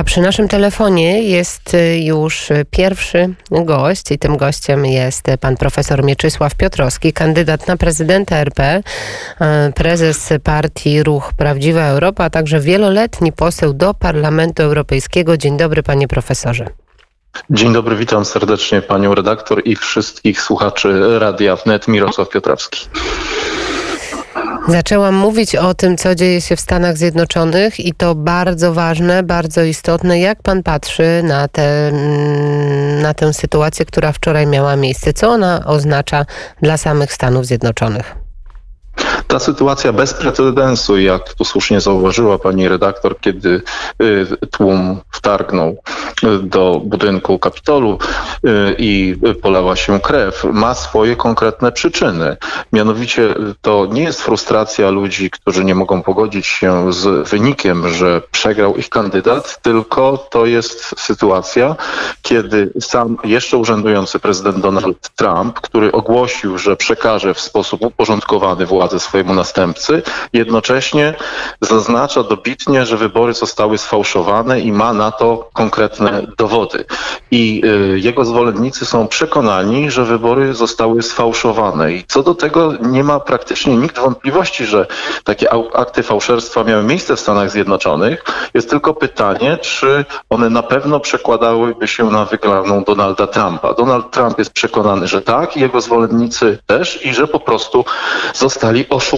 A przy naszym telefonie jest y, już pierwszy gość i tym gościem jest pan profesor Mieczysław Piotrowski, kandydat na prezydenta RP, y, prezes partii Ruch Prawdziwa Europa, a także wieloletni poseł do Parlamentu Europejskiego. Dzień dobry panie profesorze. Dzień dobry, witam serdecznie panią redaktor i wszystkich słuchaczy Radia Wnet. Mirosław Piotrowski. Zaczęłam mówić o tym, co dzieje się w Stanach Zjednoczonych i to bardzo ważne, bardzo istotne. Jak pan patrzy na, te, mm, na tę sytuację, która wczoraj miała miejsce? Co ona oznacza dla samych Stanów Zjednoczonych? Ta sytuacja bez precedensu, jak tu słusznie zauważyła pani redaktor, kiedy y, tłum wtargnął y, do budynku Kapitolu y, i polała się krew, ma swoje konkretne przyczyny. Mianowicie to nie jest frustracja ludzi, którzy nie mogą pogodzić się z wynikiem, że przegrał ich kandydat, tylko to jest sytuacja, kiedy sam jeszcze urzędujący prezydent Donald Trump, który ogłosił, że przekaże w sposób uporządkowany władzę swojemu następcy, jednocześnie zaznacza dobitnie, że wybory zostały sfałszowane i ma na to konkretne dowody. I y, jego zwolennicy są przekonani, że wybory zostały sfałszowane. I co do tego nie ma praktycznie nikt wątpliwości, że takie akty fałszerstwa miały miejsce w Stanach Zjednoczonych. Jest tylko pytanie, czy one na pewno przekładałyby się na wygraną Donalda Trumpa. Donald Trump jest przekonany, że tak, jego zwolennicy też, i że po prostu zostali oszukani.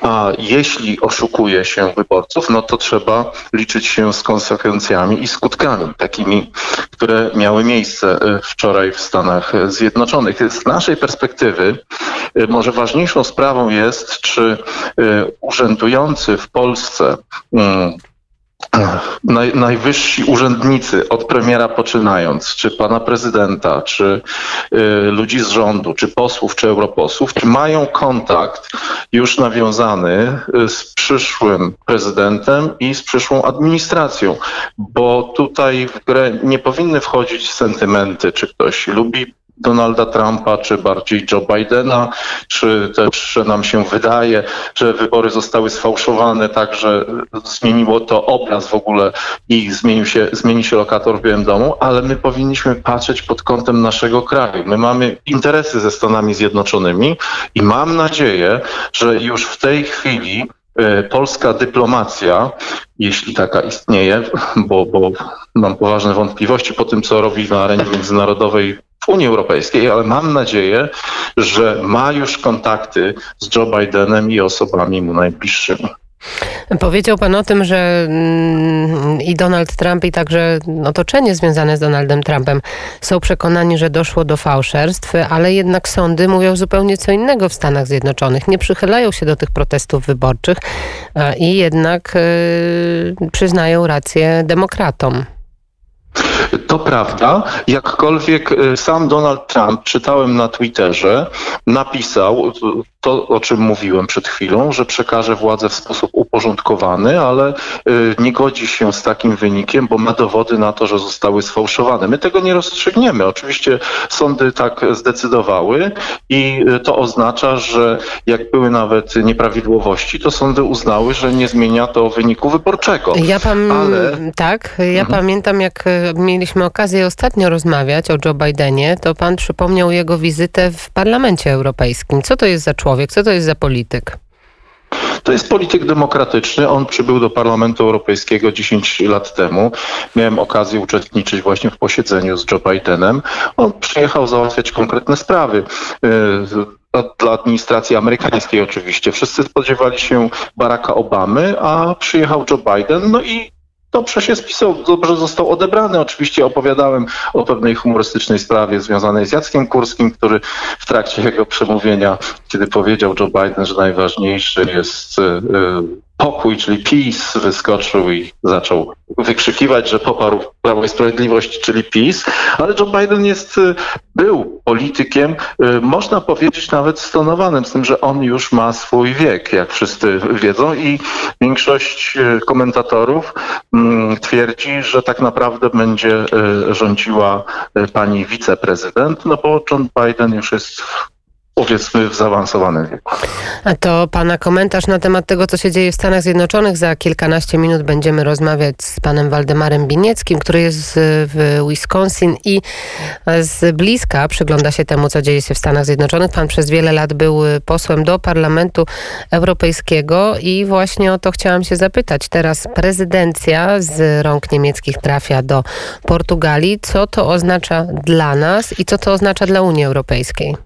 A jeśli oszukuje się wyborców, no to trzeba liczyć się z konsekwencjami i skutkami, takimi, które miały miejsce e, wczoraj w Stanach Zjednoczonych. Z naszej perspektywy e, może ważniejszą sprawą jest, czy e, urzędujący w Polsce mm, naj, najwyżsi urzędnicy, od premiera poczynając, czy pana prezydenta, czy y, ludzi z rządu, czy posłów, czy europosłów, czy mają kontakt już nawiązany y, z przyszłym prezydentem i z przyszłą administracją, bo tutaj w grę nie powinny wchodzić sentymenty, czy ktoś lubi Donalda Trumpa, czy bardziej Joe Bidena, czy też że nam się wydaje, że wybory zostały sfałszowane, tak że zmieniło to obraz w ogóle i zmienił się, zmieni się lokator w Białym Domu, ale my powinniśmy patrzeć pod kątem naszego kraju. My mamy interesy ze Stanami Zjednoczonymi i mam nadzieję, że już w tej chwili e, polska dyplomacja, jeśli taka istnieje, bo, bo mam poważne wątpliwości po tym, co robi na arenie międzynarodowej Unii Europejskiej, ale mam nadzieję, że ma już kontakty z Joe Bidenem i osobami mu najbliższymi. Powiedział pan o tym, że mm, i Donald Trump, i także otoczenie związane z Donaldem Trumpem są przekonani, że doszło do fałszerstw, ale jednak sądy mówią zupełnie co innego w Stanach Zjednoczonych. Nie przychylają się do tych protestów wyborczych i jednak yy, przyznają rację demokratom. To prawda, jakkolwiek y, sam Donald Trump, czytałem na Twitterze, napisał to, o czym mówiłem przed chwilą, że przekaże władzę w sposób uporządkowany, ale y, nie godzi się z takim wynikiem, bo ma dowody na to, że zostały sfałszowane. My tego nie rozstrzygniemy. Oczywiście sądy tak zdecydowały i y, to oznacza, że jak były nawet nieprawidłowości, to sądy uznały, że nie zmienia to wyniku wyborczego. Ja pam... ale... Tak, ja mhm. pamiętam jak mieliśmy okazję ostatnio rozmawiać o Joe Bidenie, to pan przypomniał jego wizytę w Parlamencie Europejskim. Co to jest za człowiek? Co to jest za polityk? To jest polityk demokratyczny. On przybył do Parlamentu Europejskiego 10 lat temu. Miałem okazję uczestniczyć właśnie w posiedzeniu z Joe Bidenem. On przyjechał załatwiać konkretne sprawy y, dla administracji amerykańskiej oczywiście. Wszyscy spodziewali się Baracka Obamy, a przyjechał Joe Biden, no i dobrze się spisał, dobrze został odebrany. Oczywiście opowiadałem o pewnej humorystycznej sprawie związanej z Jackiem Kurskim, który w trakcie jego przemówienia, kiedy powiedział Joe Biden, że najważniejszy jest e, pokój, czyli PiS, wyskoczył i zaczął wykrzykiwać, że poparł Prawo i Sprawiedliwość, czyli PiS, ale Joe Biden jest, y, był politykiem, y, można powiedzieć nawet stonowanym, z tym, że on już ma swój wiek, jak wszyscy wiedzą. I większość y, komentatorów mm, twierdzi, że tak naprawdę będzie rządziła pani wiceprezydent, no bo John Biden już jest powiedzmy w zaawansowanym wieku. A to pana komentarz na temat tego, co się dzieje w Stanach Zjednoczonych. Za kilkanaście minut będziemy rozmawiać z panem Waldemarem Binieckim, który jest w Wisconsin i z bliska przygląda się temu, co dzieje się w Stanach Zjednoczonych. Pan przez wiele lat był posłem do Parlamentu Europejskiego i właśnie o to chciałam się zapytać. Teraz prezydencja z rąk niemieckich trafia do Portugalii. Co to oznacza dla nas i co to oznacza dla Unii Europejskiej?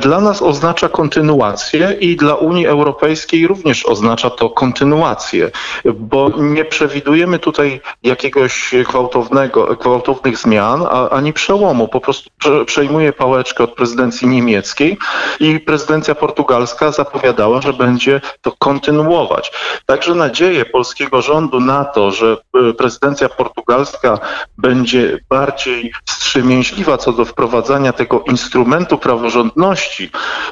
dla nas oznacza kontynuację i dla Unii Europejskiej również oznacza to kontynuację, bo nie przewidujemy tutaj jakiegoś gwałtownego, gwałtownych zmian, a, ani przełomu. Po prostu przejmuje pałeczkę od prezydencji niemieckiej i prezydencja portugalska zapowiadała, że będzie to kontynuować. Także nadzieję polskiego rządu na to, że e, prezydencja portugalska będzie bardziej wstrzemięźliwa co do wprowadzania tego instrumentu praworządności,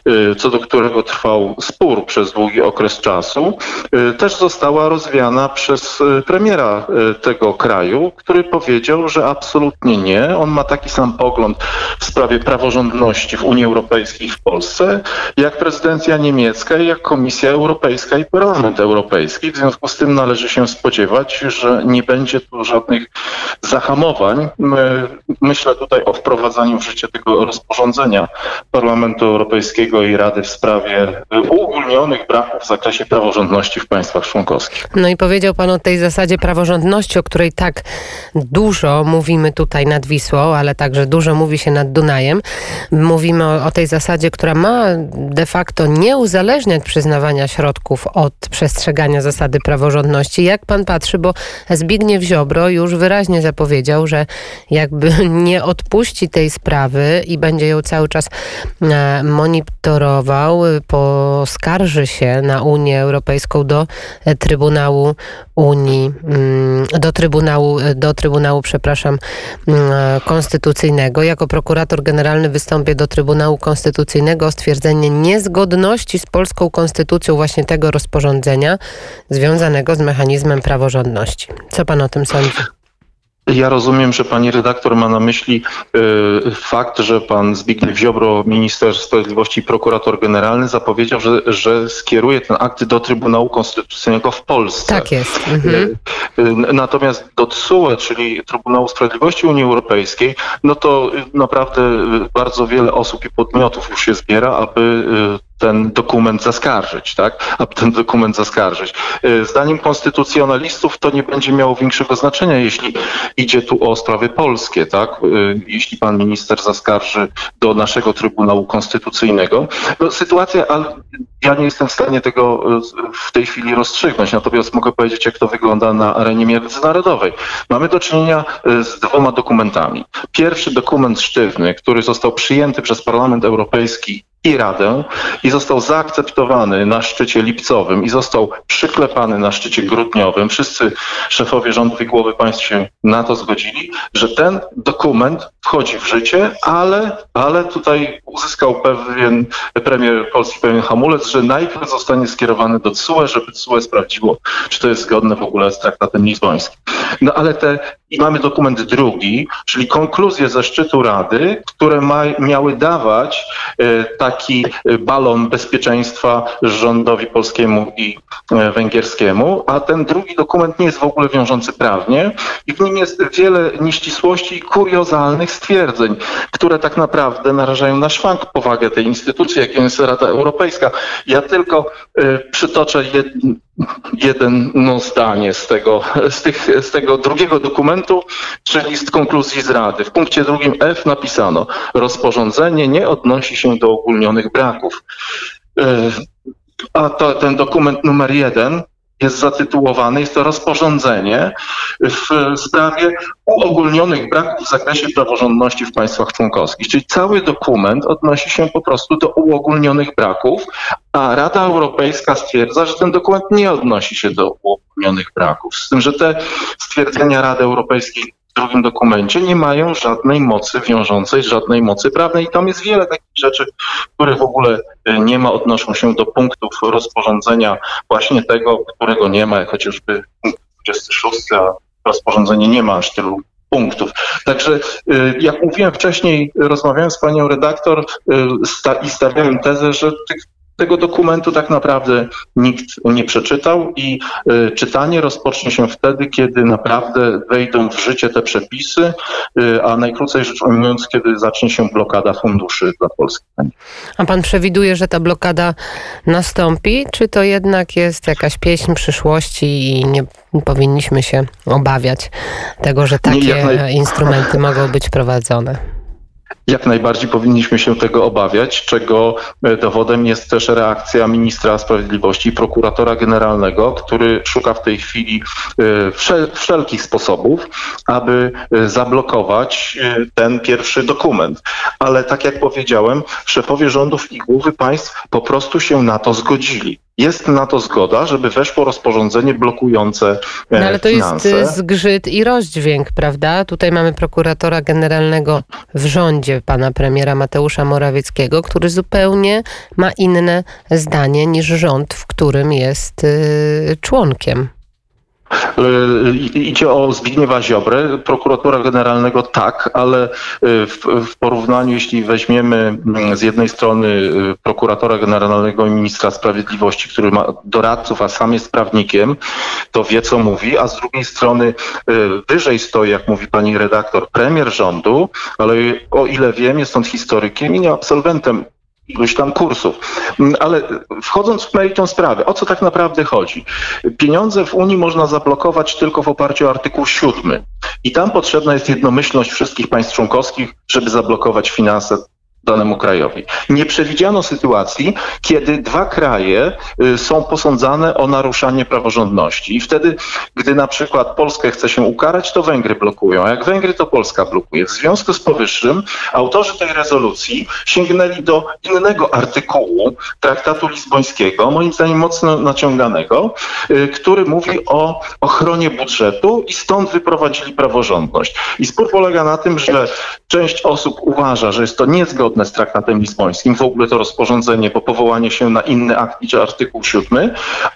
y, co do którego trwał spór przez długi okres czasu, y, też została rozwiana przez y, premiera tego kraju, który powiedział, że absolutnie nie. On ma taki sam pogląd w sprawie praworządności w Unii Europejskiej i w Polsce, jak prezydencja niemiecka, jak Komisja Europejska i Parlament Europejski. W związku z tym należy się spodziewać, że nie będzie tu żadnych zahamowań. Myślę tutaj o wprowadzaniu w życie tego rozporządzenia Parlamentu Europejskiego i Rady w sprawie uogólnionych braków w zakresie praworządności w państwach członkowskich. No i powiedział Pan o tej zasadzie praworządności, o której tak dużo mówimy tutaj nad Wisłą, ale także dużo mówi się nad Dunajem. Mówimy o, o tej zasadzie, która ma de facto nie uzależniać przyznawania środków od przestrzegania zasady praworządności. Jak Pan patrzy, bo Zbigniew Ziobro już wyraźnie zapowiedział, że jakby nie odpuści tej sprawy i będzie ją cały czas monitorował, poskarży się na Unię Europejską do Trybunału Unii, mm, do Trybunału, do Trybunału, przepraszam, mm, Konstytucyjnego. Jako prokurator generalny wystąpię do Trybunału Konstytucyjnego o stwierdzenie niezgodności z polską konstytucją właśnie tego rozporządzenia związanego z mechanizmem praworządności. Co pan o tym sądzi? Ja rozumiem, że pani redaktor ma na myśli y, fakt, że pan Zbigniew Ziobro, minister sprawiedliwości i prokurator generalny zapowiedział, że, że skieruje ten akt do Trybunału Konstytucyjnego w Polsce. Tak jest. Mhm. Y, y, natomiast do TSUE, czyli Trybunału Sprawiedliwości Unii Europejskiej, no to naprawdę bardzo wiele osób i podmiotów już się zbiera, aby ten dokument zaskarżyć, tak? Aby ten dokument zaskarżyć. Y, zdaniem konstytucjonalistów to nie będzie miało większego znaczenia, jeśli idzie tu o sprawy polskie, tak? Y, jeśli pan minister zaskarży do naszego Trybunału Konstytucyjnego. No, sytuacja, ale ja nie jestem w stanie tego y, w tej chwili rozstrzygnąć, natomiast mogę powiedzieć, jak to wygląda na arenie międzynarodowej. Mamy do czynienia z dwoma dokumentami. Pierwszy dokument sztywny, który został przyjęty przez Parlament Europejski i Radę i został zaakceptowany na szczycie lipcowym i został przyklepany na szczycie grudniowym. Wszyscy szefowie rządów i głowy państw się na to zgodzili, że ten dokument wchodzi w życie, ale, ale tutaj uzyskał pewien premier Polski pewien hamulec, że najpierw zostanie skierowany do CUE, żeby CUE sprawdziło, czy to jest zgodne w ogóle z traktatem lizbońskim. No ale te i mamy dokument drugi, czyli konkluzje ze szczytu Rady, które ma, miały dawać e, taki e, balon bezpieczeństwa rządowi polskiemu i e, węgierskiemu, a ten drugi dokument nie jest w ogóle wiążący prawnie i w nim jest wiele nieścisłości i kuriozalnych stwierdzeń, które tak naprawdę narażają na szwank powagę tej instytucji, jaką jest Rada Europejska. Ja tylko przytoczę jedno jedno zdanie z tego, z, tych, z tego drugiego dokumentu, czyli z konkluzji z Rady. W punkcie drugim F napisano, rozporządzenie nie odnosi się do ogólnionych braków. E, a to, ten dokument numer jeden jest zatytułowany, jest to rozporządzenie w sprawie uogólnionych braków w zakresie praworządności w państwach członkowskich. Czyli cały dokument odnosi się po prostu do uogólnionych braków, a Rada Europejska stwierdza, że ten dokument nie odnosi się do uogólnionych braków. Z tym, że te stwierdzenia Rady Europejskiej w drugim dokumencie nie mają żadnej mocy wiążącej, żadnej mocy prawnej. I tam jest wiele takich rzeczy, które w ogóle y, nie ma, odnoszą się do punktów rozporządzenia właśnie tego, którego nie ma, chociażby punkt 26, a rozporządzenie nie ma aż tylu punktów. Także y, jak mówiłem wcześniej, rozmawiałem z panią redaktor sta i stawiałem tezę, że tych tego dokumentu tak naprawdę nikt nie przeczytał i y, czytanie rozpocznie się wtedy, kiedy naprawdę wejdą w życie te przepisy, y, a najkrócej rzecz ujmując, kiedy zacznie się blokada funduszy dla Polski. A pan przewiduje, że ta blokada nastąpi, czy to jednak jest jakaś pieśń przyszłości i nie powinniśmy się obawiać tego, że takie naj... instrumenty mogą być prowadzone? Jak najbardziej powinniśmy się tego obawiać, czego e, dowodem jest też reakcja ministra sprawiedliwości i prokuratora generalnego, który szuka w tej chwili e, wszelkich sposobów, aby e, zablokować ten pierwszy dokument. Ale tak jak powiedziałem, szefowie rządów i głowy państw po prostu się na to zgodzili. Jest na to zgoda, żeby weszło rozporządzenie blokujące no, ale to finanse. jest zgrzyt i rozdźwięk, prawda? Tutaj mamy prokuratora generalnego w rządzie pana premiera Mateusza Morawieckiego, który zupełnie ma inne zdanie niż rząd, w którym jest y, członkiem. Idzie o Zbigniewa Ziobrę, prokuratora generalnego tak, ale w, w, porównaniu, jeśli weźmiemy mm, z jednej strony y, prokuratora generalnego i ministra sprawiedliwości, który ma doradców, a sam jest prawnikiem, to wie co mówi, a z drugiej strony wyżej stoi, jak mówi pani redaktor, premier rządu, ale o ile wiem, jest on historykiem i nie absolwentem iluś tam kursów. Mm, ale wchodząc w meritum sprawy, o co tak naprawdę chodzi? Pieniądze w Unii można zablokować tylko w oparciu o artykuł 7. I tam potrzebna jest jednomyślność wszystkich państw członkowskich, żeby zablokować finanse danemu krajowi. Nie przewidziano sytuacji, kiedy dwa kraje y, są posądzane o naruszanie praworządności. I wtedy, gdy na przykład Polskę chce się ukarać, to Węgry blokują, a jak Węgry, to Polska blokuje. W związku z powyższym autorzy tej rezolucji sięgnęli do innego artykułu traktatu lizbońskiego, moim zdaniem mocno naciąganego, y, który mówi o ochronie budżetu i stąd wyprowadzili praworządność. I spór polega na tym, że część osób uważa, że jest to niezgodne zgodne z traktatem lizbońskim, w ogóle to rozporządzenie, bo powołanie się na inny akt niż artykuł 7,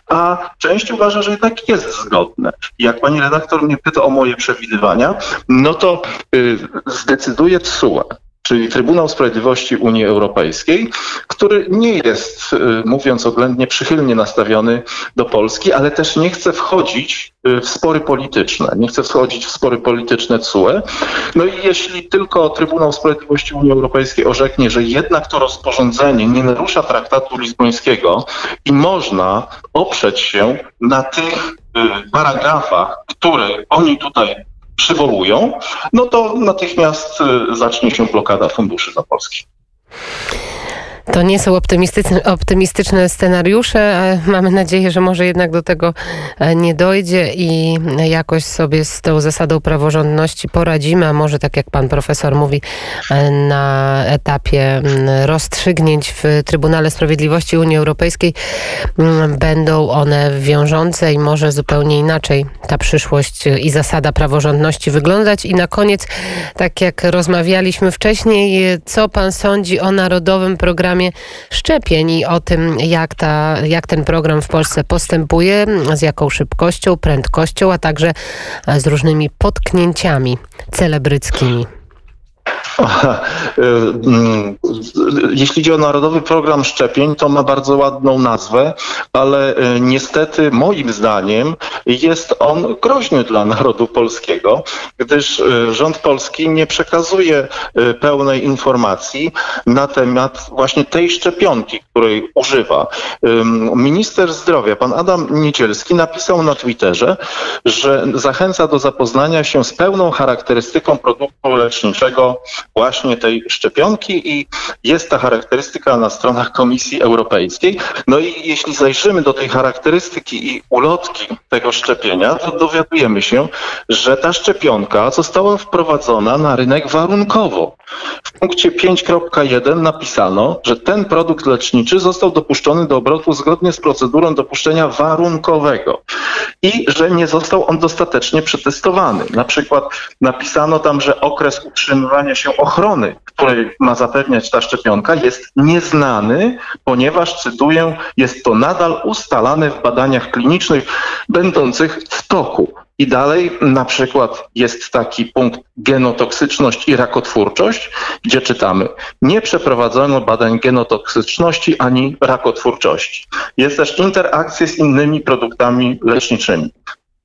a część uważa, że jednak jest zgodne. jak pani redaktor mnie pyta o moje przewidywania, no to y, zdecyduje TSUE czyli Trybunał Sprawiedliwości Unii Europejskiej, który nie jest, y, mówiąc oględnie, przychylnie nastawiony do Polski, ale też nie chce wchodzić y, w spory polityczne, nie chce wchodzić w spory polityczne CUE. No i jeśli tylko Trybunał Sprawiedliwości Unii Europejskiej orzeknie, że jednak to rozporządzenie nie narusza traktatu lizbońskiego i można oprzeć się na tych y, paragrafach, które oni tutaj przywołują, no to natychmiast y, zacznie się blokada funduszy dla Polski. To nie są optymistyczne, scenariusze. Mamy nadzieję, że może jednak do tego e, nie dojdzie i jakoś sobie z tą zasadą praworządności poradzimy, a może tak jak pan profesor mówi, e, na etapie rozstrzygnięć w Trybunale Sprawiedliwości Unii Europejskiej będą one wiążące i może zupełnie inaczej ta przyszłość i zasada praworządności wyglądać. I na koniec, tak jak rozmawialiśmy wcześniej, co pan sądzi o Narodowym Programie programie szczepień i o tym, jak, ta, jak ten program w Polsce postępuje, z jaką szybkością, prędkością, a także z różnymi potknięciami celebryckimi. Mm, jeśli chodzi o Narodowy Program Szczepień, to ma bardzo ładną nazwę, ale e, niestety moim zdaniem jest on groźny dla narodu polskiego, gdyż e, rząd polski nie przekazuje pełnej informacji na temat właśnie tej szczepionki, której używa. Minister zdrowia, pan Adam Niedzielski, napisał na Twitterze, że zachęca do zapoznania się z pełną charakterystyką produktu leczniczego właśnie tej szczepionki i jest ta charakterystyka na stronach Komisji Europejskiej. No i jeśli zajrzymy do tej charakterystyki i ulotki tego szczepienia, to dowiadujemy się, że ta szczepionka została wprowadzona na rynek warunkowo. W punkcie 5.1 napisano, że ten produkt leczniczy został dopuszczony do obrotu zgodnie z procedurą dopuszczenia warunkowego i że nie został on dostatecznie przetestowany. Na przykład napisano tam, że okres utrzymywania się ochrony, której ma zapewniać ta szczepionka, jest nieznany, ponieważ, cytuję, jest to nadal ustalane w badaniach klinicznych będących w toku. I dalej na przykład jest taki punkt genotoksyczność i rakotwórczość, gdzie czytamy, nie przeprowadzono badań genotoksyczności ani rakotwórczości. Jest też interakcje z innymi produktami leczniczymi.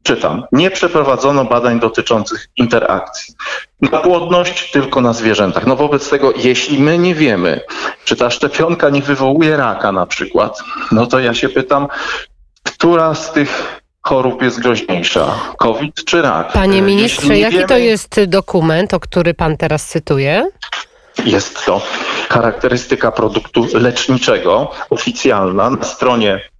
Czytam, nie przeprowadzono badań dotyczących interakcji. Na płodność tylko na zwierzętach. No wobec tego, jeśli my nie wiemy, czy ta szczepionka nie wywołuje raka na przykład, no to ja się pytam, która z tych chorób jest groźniejsza? COVID czy rak? Panie ministrze, jaki wiemy, to jest dokument, o który pan teraz cytuje? Jest to charakterystyka produktu leczniczego, oficjalna na stronie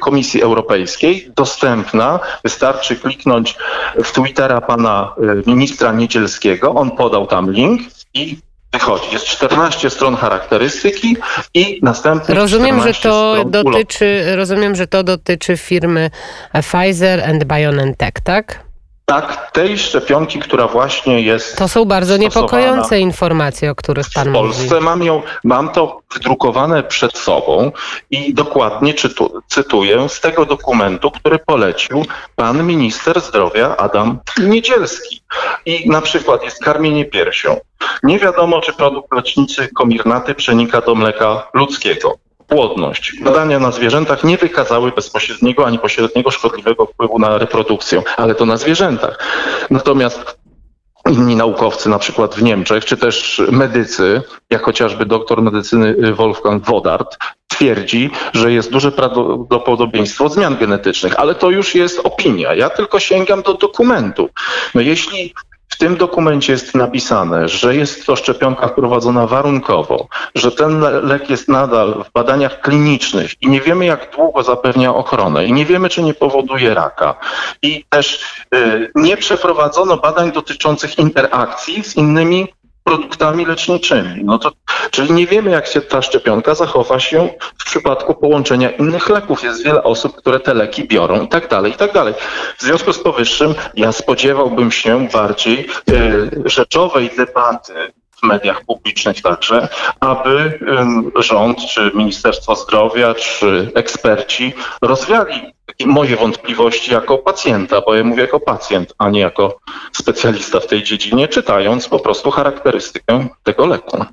Komisji Europejskiej, dostępna. Wystarczy kliknąć w Twittera pana y, ministra Niedzielskiego. On podał tam link i wychodzi. Jest 14 stron charakterystyki i następnie Rozumiem, że 14 to dotyczy, rozumiem, że to dotyczy firmy Pfizer and BioNTech, tak? Tak, tej szczepionki, która właśnie jest To są bardzo niepokojące informacje, o których pan w mówi. Polsce. Mam, ją, mam to wydrukowane przed sobą i dokładnie czytu, cytuję z tego dokumentu, który polecił pan minister zdrowia Adam Niedzielski. I na przykład jest karmienie piersią. Nie wiadomo, czy produkt leczniczy komirnaty przenika do mleka ludzkiego. Płodność. Badania na zwierzętach nie wykazały bezpośredniego ani pośredniego szkodliwego wpływu na reprodukcję, ale to na zwierzętach. Natomiast inni naukowcy, na przykład w Niemczech, czy też medycy, jak chociażby doktor medycyny Wolfgang Wodart, twierdzi, że jest duże prawdopodobieństwo zmian genetycznych, ale to już jest opinia. Ja tylko sięgam do dokumentu. No jeśli w tym dokumencie jest napisane, że jest to szczepionka wprowadzona warunkowo, że ten le- lek jest nadal w badaniach klinicznych i nie wiemy, jak długo zapewnia ochronę i nie wiemy, czy nie powoduje raka. I też y, nie przeprowadzono badań dotyczących interakcji z innymi produktami leczniczymi. No to, czyli nie wiemy, jak się ta szczepionka zachowa się w przypadku połączenia innych leków. Jest wiele osób, które te leki biorą i tak dalej, i tak dalej. W związku z powyższym ja spodziewałbym się bardziej y, rzeczowej debaty w mediach publicznych także, aby rząd, czy Ministerstwo Zdrowia, czy eksperci rozwiali moje wątpliwości jako pacjenta, bo ja mówię jako pacjent, a nie jako specjalista w tej dziedzinie, czytając po prostu charakterystykę tego leku.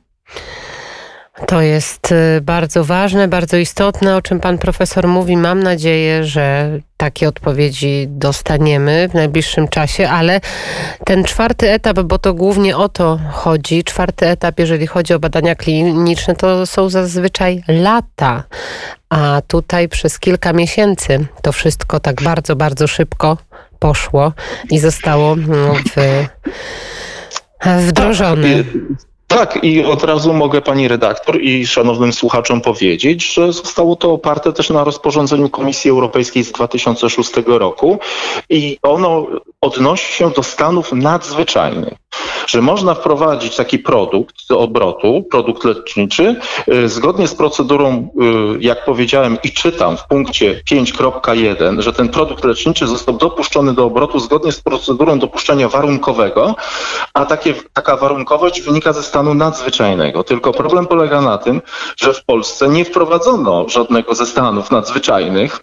To jest y, bardzo ważne, bardzo istotne, o czym pan profesor mówi. Mam nadzieję, że takie odpowiedzi dostaniemy w najbliższym czasie, ale ten czwarty etap, bo to głównie o to chodzi, czwarty etap, jeżeli chodzi o badania kliniczne, to są zazwyczaj lata, a tutaj przez kilka miesięcy to wszystko tak bardzo, bardzo szybko poszło i zostało no, w, wdrożone. Tak, i od razu mogę pani redaktor i szanownym słuchaczom powiedzieć, że zostało to oparte też na rozporządzeniu Komisji Europejskiej z 2006 roku i ono odnosi się do stanów nadzwyczajnych, że można wprowadzić taki produkt do obrotu, produkt leczniczy, y, zgodnie z procedurą, y, jak powiedziałem i czytam w punkcie 5.1, że ten produkt leczniczy został dopuszczony do obrotu zgodnie z procedurą dopuszczenia warunkowego, a takie, taka warunkowość wynika ze stanu nadzwyczajnego. Tylko problem polega na tym, że w Polsce nie wprowadzono żadnego ze stanów nadzwyczajnych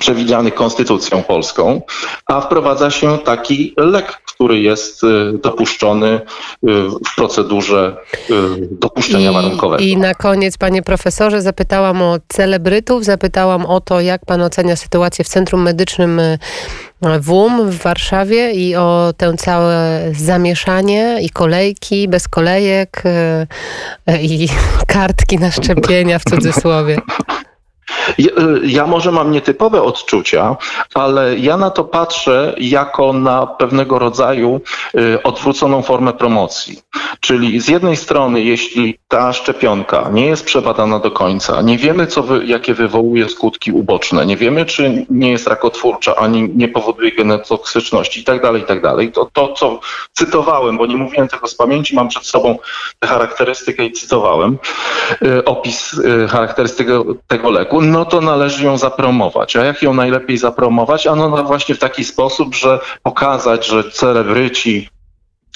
przewidzianych konstytucją polską, a wprowadza się taki lek, który jest y, dopuszczony y, w procedurze y, dopuszczenia warunkowego. I na koniec, panie profesorze, zapytałam o celebrytów, zapytałam o to, jak pan ocenia sytuację w Centrum Medycznym WUM w Warszawie i o tę całe zamieszanie i kolejki bez kolejek i kartki na szczepienia w cudzysłowie. Ja, może mam nietypowe odczucia, ale ja na to patrzę jako na pewnego rodzaju y, odwróconą formę promocji. Czyli z jednej strony, jeśli ta szczepionka nie jest przebadana do końca, nie wiemy, co wy, jakie wywołuje skutki uboczne, nie wiemy, czy nie jest rakotwórcza, ani nie powoduje genotoksyczności i tak dalej, i tak. To, to, co cytowałem, bo nie mówiłem tego z pamięci, mam przed sobą tę charakterystykę i cytowałem, y, opis y, charakterystyki tego leku, no to należy ją zapromować. A jak ją najlepiej zapromować? Ano no właśnie w taki sposób, że pokazać, że celebryci,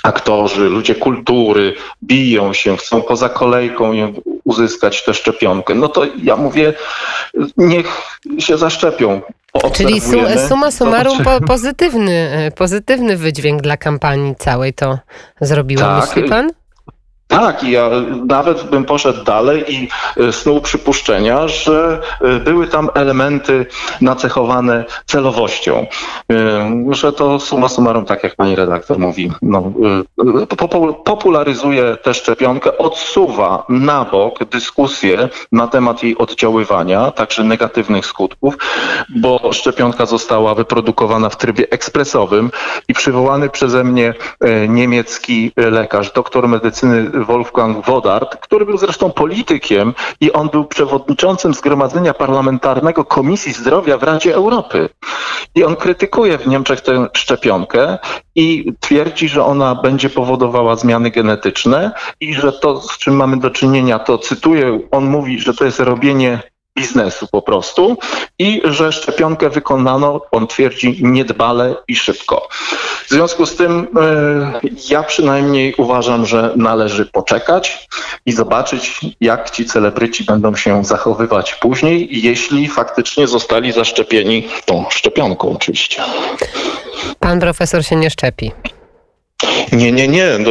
aktorzy, ludzie kultury biją się, chcą poza kolejką uzyskać tę szczepionkę. No to ja mówię, niech się zaszczepią Czyli Obserwujemy, suma summarum po, pozytywny, e, pozytywny wydźwięk dla kampanii całej to zrobiło, Tak. myśli pan? Tak, i ja nawet bym poszedł dalej i e, snuł przypuszczenia, że e, były tam elementy nacechowane celowością. E, Że to summa summarum, tak jak pani redaktor mówi, no, popu- popularyzuje tę szczepionkę, odsuwa na bok dyskusję na temat jej oddziaływania, także negatywnych skutków, bo szczepionka została wyprodukowana w trybie ekspresowym i przywołany przeze mnie niemiecki lekarz, doktor medycyny Wolfgang Wodart, który był zresztą politykiem i on był przewodniczącym Zgromadzenia Parlamentarnego Komisji Zdrowia w Radzie Europy. I on krytykuje w Niemczech tę szczepionkę i twierdzi, że ona będzie powodowała zmiany genetyczne i że to, z czym mamy do czynienia, to cytuję, on mówi, że to jest robienie biznesu po prostu i że szczepionkę wykonano, on twierdzi, niedbale i szybko. W związku z tym e, ja przynajmniej uważam, że należy poczekać i zobaczyć, jak ci celebryci będą się zachowywać później, jeśli faktycznie zostali zaszczepieni tą szczepionką oczywiście. Pan profesor się nie szczepi. Nie, nie, nie. No,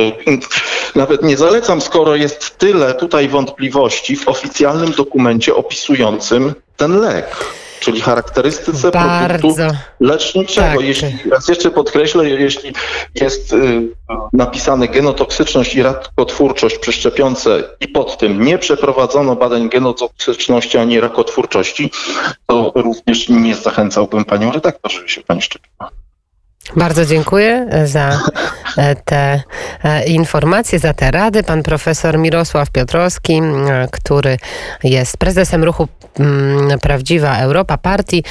nawet nie zalecam, skoro jest tyle tutaj wątpliwości w oficjalnym dokumencie opisującym ten lek, czyli charakterystyce produktu Bardzo. leczniczego. Tak. Jeśli, raz jeszcze podkreślę, jeśli jest y, napisane genotoksyczność i rakotwórczość przy szczepionce i pod tym nie przeprowadzono badań genotoksyczności ani rakotwórczości, to również nie zachęcałbym panią redaktor, żeby się pani szczepiła. Bardzo dziękuję za e, te e, informacje, za te rady. Pan profesor Mirosław Piotrowski, który jest prezesem ruchu Prawdziwa Europa Partii,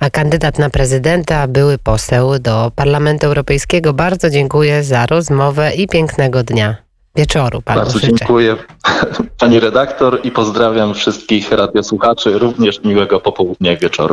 a kandydat na prezydenta, były poseł do Parlamentu Europejskiego. Bardzo dziękuję za rozmowę i pięknego dnia. Wieczoru panu Bardzo życzę. dziękuję pani redaktor i pozdrawiam wszystkich radiosłuchaczy, również miłego popołudnia i wieczoru.